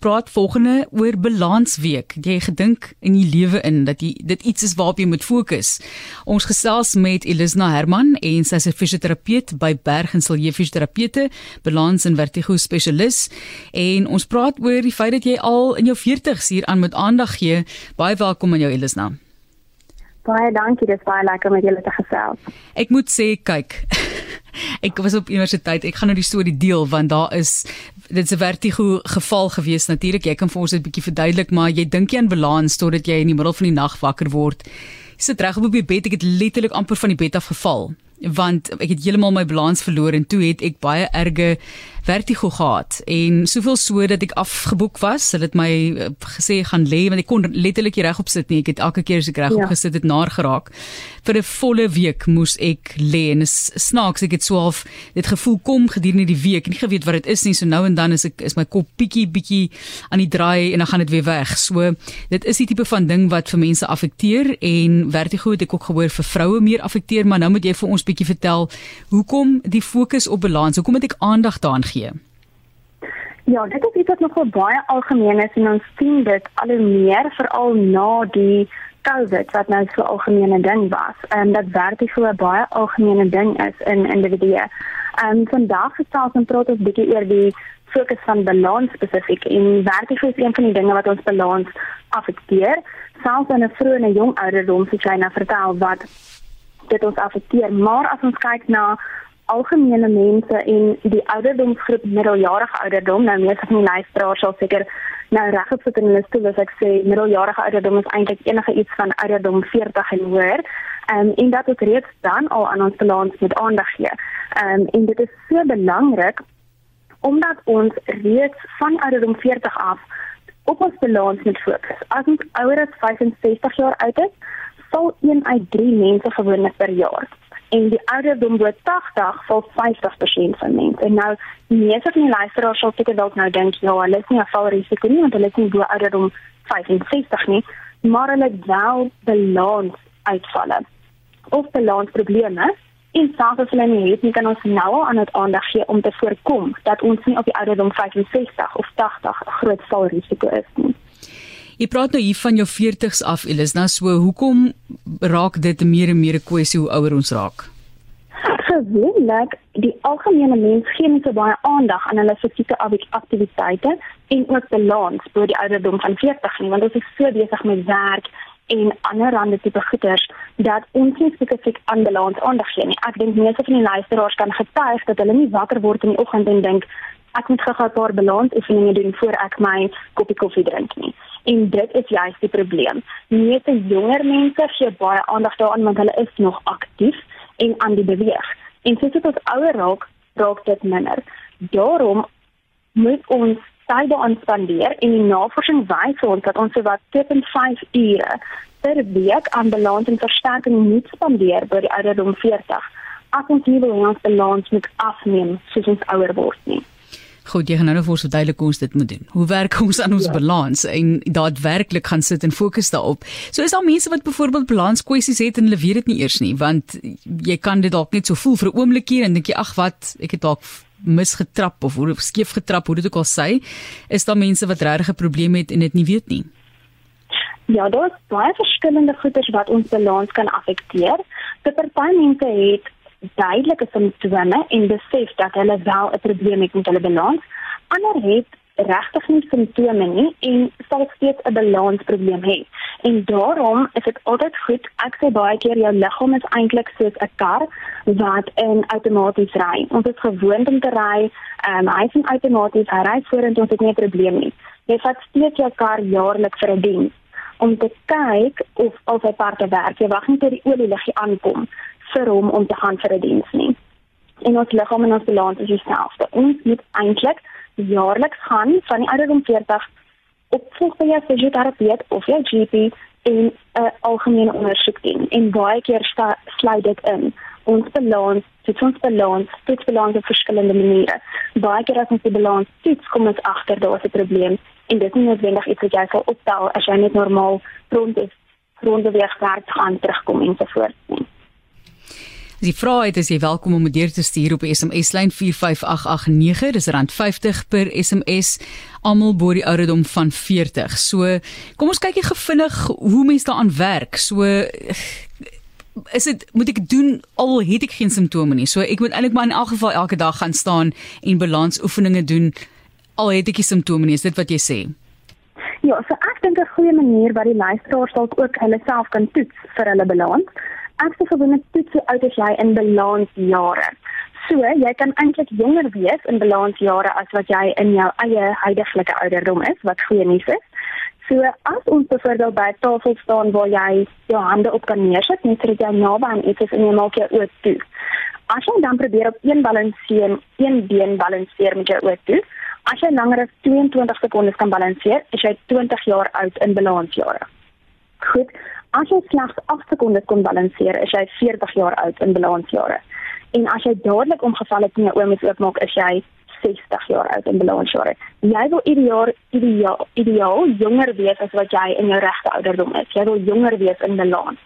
praat volgende oor balansweek. Jy gedink in die lewe in dat jy dit iets is waarop jy moet fokus. Ons gesels met Elisna Herman en sy is 'n fisioterapeut by Berg en Silje Fisioterapeute, balans en vertigo spesialis en ons praat oor die feit dat jy al in jou 40's hier aan moet aandag gee. Baie welkom aan jou Elisna. Baie dankie, dit is baie lekker om met julle te gesels. Ek moet sê, kyk. ek was op universiteit. Ek gaan nou die storie deel want daar is dit 'n vertigo geval gewees natuurlik. Jy kan vir ons dit bietjie verduidelik, maar jy dink jy aan balans totdat jy in die middel van die nag wakker word. Jy sit reg op die bed, ek het letterlik amper van die bed af geval want ek het heeltemal my balans verloor en toe het ek baie erge vertigo gehad en soveel so dat ek afgeboek was. Hulle het my uh, gesê gaan lê want ek kon letterlik nie regop sit nie. Ek het elke keer as ek regop ja. gesit het naar geraak. Vir 'n volle week moes ek lê en is snaaks ek het so half dit gevoel kom gedurende die week. Nie geweet wat dit is nie. So nou en dan is ek is my kop bietjie bietjie aan die draai en dan gaan dit weer weg. So dit is die tipe van ding wat vir mense affekteer en vertigo het ek ook gehoor vir vroue meer affekteer, maar nou moet jy vir ons bietjie vertel hoekom die fokus op balans. Hoekom moet ek aandag daaraan gee? Ja, dit is iets wat nogal baie algemeen is en ons sien dit al hoe meer veral na die COVID wat nou so algemene ding was. En um, dat vertigo 'n baie algemene ding is in individue. En um, vandag gesels ons praat ons bietjie oor die fokus van balans spesifiek en vertigo is een van die dinge wat ons balans affekteer. Selfs in 'n vroeë en 'n jong ouderdom, soos jy nou vertel, wat dit ons affekteer. Maar as ons kyk na algemene mense en die ouderdomsgroep middeljarige ouderdom nou meeste van die luisteraars sal seker nou reg op sit in hulle stoel as ek sê middeljarige ouderdom is eintlik enige iets van ouderdom 40 en hoër um, en dat ons reeds dan al aan ons balans met aandag gee um, en dit is so belangrik omdat ons reeds van ouderdom 40 af op ons balans moet fokus as ons ouer as 65 jaar oud is sal 1 uit 3 mense gewoonlik per jaar en die ouderdom bo 80 val 50% van mense. En nou meeste van die luisteraars sal seker dalk nou dink ja, hulle is nie 'n valrisiko nie want hulle is nie bo ouderdom 65 nie, maar hulle het wel balans uitvalle of balansprobleme. En selfs hulle nie het nie kan ons nou al aan dit aandag gee om te voorkom dat ons nie op die ouderdom 65 of 80 'n groot valrisiko is nie. Jy praat nou hier van jou 40's af Elisna, so hoekom raak dit meer en meer 'n kwessie hoe ouer ons raak? Gewoonlik, die algemene mens gee nie so baie aandag aan hulle fisieke aktiwiteite en ook balans bo die ouderdom van 40 nie, want ons is so besig met werk en ander rande tipe goeders dat ons nie spesifiek aan balans aandag gee nie. Ek dink meeste van die luisteraars kan getuig dat hulle nie wakker word in die oggend en dink ek moet gou-gou 'n paar balansoefeninge doen voor ek my koppie koffie drink nie. En dit is juist die probleem. Meeste jonger mense gee baie aandag daaraan want hulle is nog aktief en aan die beweeg. En soos dit ons ouer raak, raak dit minder. Daarom moet ons tyd aan spandeer en die navorsing wys ons dat ons sowat 2.5 ure per week aan balans en versterking moet spandeer by die ouderdom 40. As ons nie wil hê ons balans moet afneem soos ons ouer word nie. Goed, jy gaan nou vir ons verduidelik hoe ons dit moet doen. Hoe werk ons aan ons ja. balans en daadwerklik gaan sit en fokus daarop. So is daar mense wat byvoorbeeld balanskwessies het en hulle weet dit nie eers nie, want jy kan dit dalk net so voel vir 'n oomblikie en dink jy ag wat, ek het dalk misgetrap of hoe skeef getrap, hoe dit ook al sê, is daar mense wat regtig 'n probleem het en dit nie weet nie. Ja, daar is baie verskillende goeters wat ons balans kan affekteer. Dit party mense het duidelike simptome en besef dat hulle wel 'n probleem het met hulle balans. Ander het regtig nie simptome nie en sal steeds 'n balansprobleem hê. En daarom is dit altyd goed ek sê baie keer jou liggaam is eintlik soos 'n kar wat in outomaties ry. Ons is gewoond om te ry, ehm um, hy is outomaties, hy ry vorentoe, ons het nie 'n probleem nie. Jy vat steeds jou kar jaarliks vir 'n diens om te kyk of al sy parte werk. Jy wag net tot die olie liggie aankom vir hom om te gaan vir 'n diens nie. En ons liggaam en ons balans is dieselfde. Ons moet eintlik jaarliks gaan van die ouderdom 40 opvolg by jou fisioterapeut of jou GP en 'n uh, algemene ondersoek doen. En baie keer sluit dit in ons balans, dit ons balans, dit balans op verskillende maniere. Baie keer as ons die balans toets, kom ons agter daar's 'n probleem en dit is nie noodwendig iets wat jy sal optel as jy net normaal rond is rond beweeg werk gaan terugkom en so voort nie. As jy vra het, is jy welkom om dit te stuur op SMS lyn 45889. Dis rand 50 per SMS. Almal bo die ouderdom van 40. So, kom ons kyk gou vinnig hoe mense daaraan werk. So is dit moet ek doen al het ek geen simptome nie. So ek moet eintlik maar in elk geval elke dag gaan staan en balansoefeninge doen al het ek nie simptome nie. Is dit wat jy sê? Ja, so ek dink 'n goeie manier wat die luisteraars dalk ook hulle self kan toets vir hulle balans. Ek sê gewoonlik toets hoe oud is jy in balansjare. So, jy kan eintlik jonger wees in balansjare as wat jy in jou eie huidige ouderdom is, wat goeie nuus is. So, as ons byvoorbeeld by 'n tafel staan waar jy jou hande op kan neersit, net sodat jy naby aan iets is en jy maak jou oë toe. As jy dan probeer op een balanseer, een been balanseer met jou oë toe, As jy langer as 22 sekondes kan balanseer, is jy 20 jaar oud in balansjare. Goed. As jy slegs 8 sekondes kon balanseer, is jy 40 jaar oud in balansjare. En as jy dadelik omgeval het en jou oë oopmaak, is jy 60 jaar oud in balansjare. Jy wil ideaal ideaal ideaal jonger wees as wat jy in jou regte ouderdom is. Jy wil jonger wees in balans.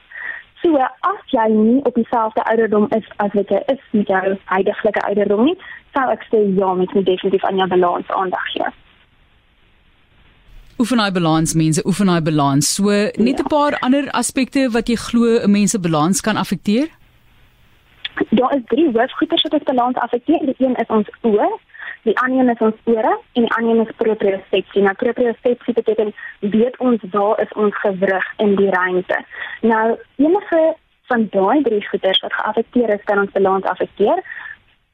So as jy nie op dieselfde ouderdom is as wat jy is met jou huidige ouderdom nie, sou ek sê ja, moet definitief aan jou balans aandag gee. Oefen hy balans mense, oefen hy balans. So net 'n ja. paar ander aspekte wat jy glo 'n mens se balans kan affekteer? Daar is drie hoofgoeders wat ons balans affekteer. Die een is ons oë, die ander een is ons ore en die ander een is propriosepsie. Nou propriosepsie beteken weet ons waar is ons gewrig in die ruimte. Nou enige van daai drie goeders wat geaffekteer is, kan ons balans affekteer.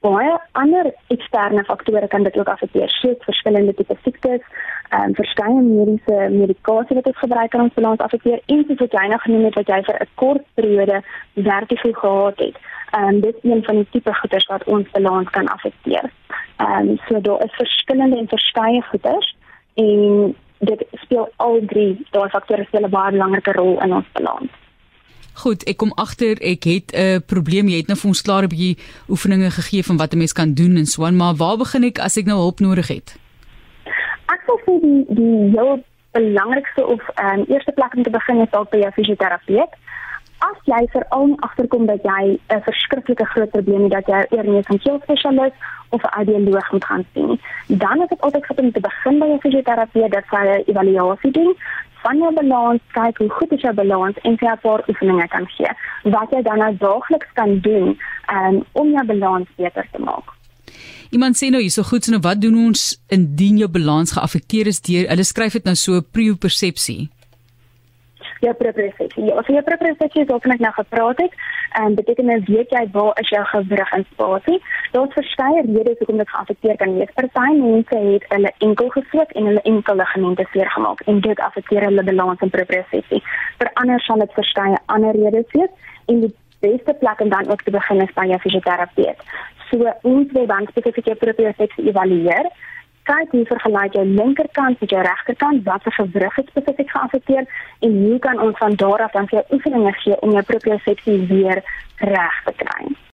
Baie ander eksterne faktore kan dit ook affekteer, soos verskillende tipe siektes, ehm um, verskeie mediese medikasie wat ons gebruik kan ons balans affekteer en soos wat jy nou genoem het wat jy vir 'n kort periode werklik gehad het. Ehm um, dit is een van die tipe goeders wat ons balans kan affekteer. Ehm um, so daar is verskillende en verskeie goeders en dit speel al drie daai faktore speel 'n baie belangrike rol in ons balans. Goed, ek kom agter ek het 'n probleem. Jy het nou vir ons klaar 'n bietjie oefeninge gegee van wat 'n mens kan doen en so aan, maar waar begin ek as ek nou hulp nodig het? Ek sou sê die die heel belangrikste of ehm um, eerste plek om te begin is dalk by 'n fisioterapeut as jy veral nie agterkom dat jy 'n verskriklike groot probleem het dat jy eers 'n keelspesialis of 'n audioloog moet gaan sien, dan is dit altyd goed om te begin by 'n fisioterapeut dat sy 'n evaluasie doen van jou balans, kyk hoe goed is jou balans en sy 'n paar oefeninge kan gee wat jy dan nou daagliks kan doen um, om jou balans beter te maak. Iemand sê nou hierso goed, so nou wat doen ons indien jou balans geaffekteer is deur hulle skryf dit nou so pre-persepsie? jou propriosepsie. Ja, as jy propriosepsie is, kan ek nou gepraat het. En dit beteken nou weet jy waar is jou gewrig en spasie. Daar's verskeie redes hoekom dit geaffekteer kan wees. Party mense het hulle enkel gesloop en hulle enkel ligamente seer gemaak en dit affekteer hulle balans en propriosepsie. Vir ander sal dit verskeie ander redes wees en die beste plek om dan ook te begin is by jou fisioterapeut. So ons wil dan spesifiek jou propriosepsie evalueer kyk hoe vergelyk jou linkerkant met jou regterkant wat se gewrig het spesifiek geaffekteer en hoe kan ons van daar af dan vir jou oefeninge gee om jou propriosepsie weer reg te kry.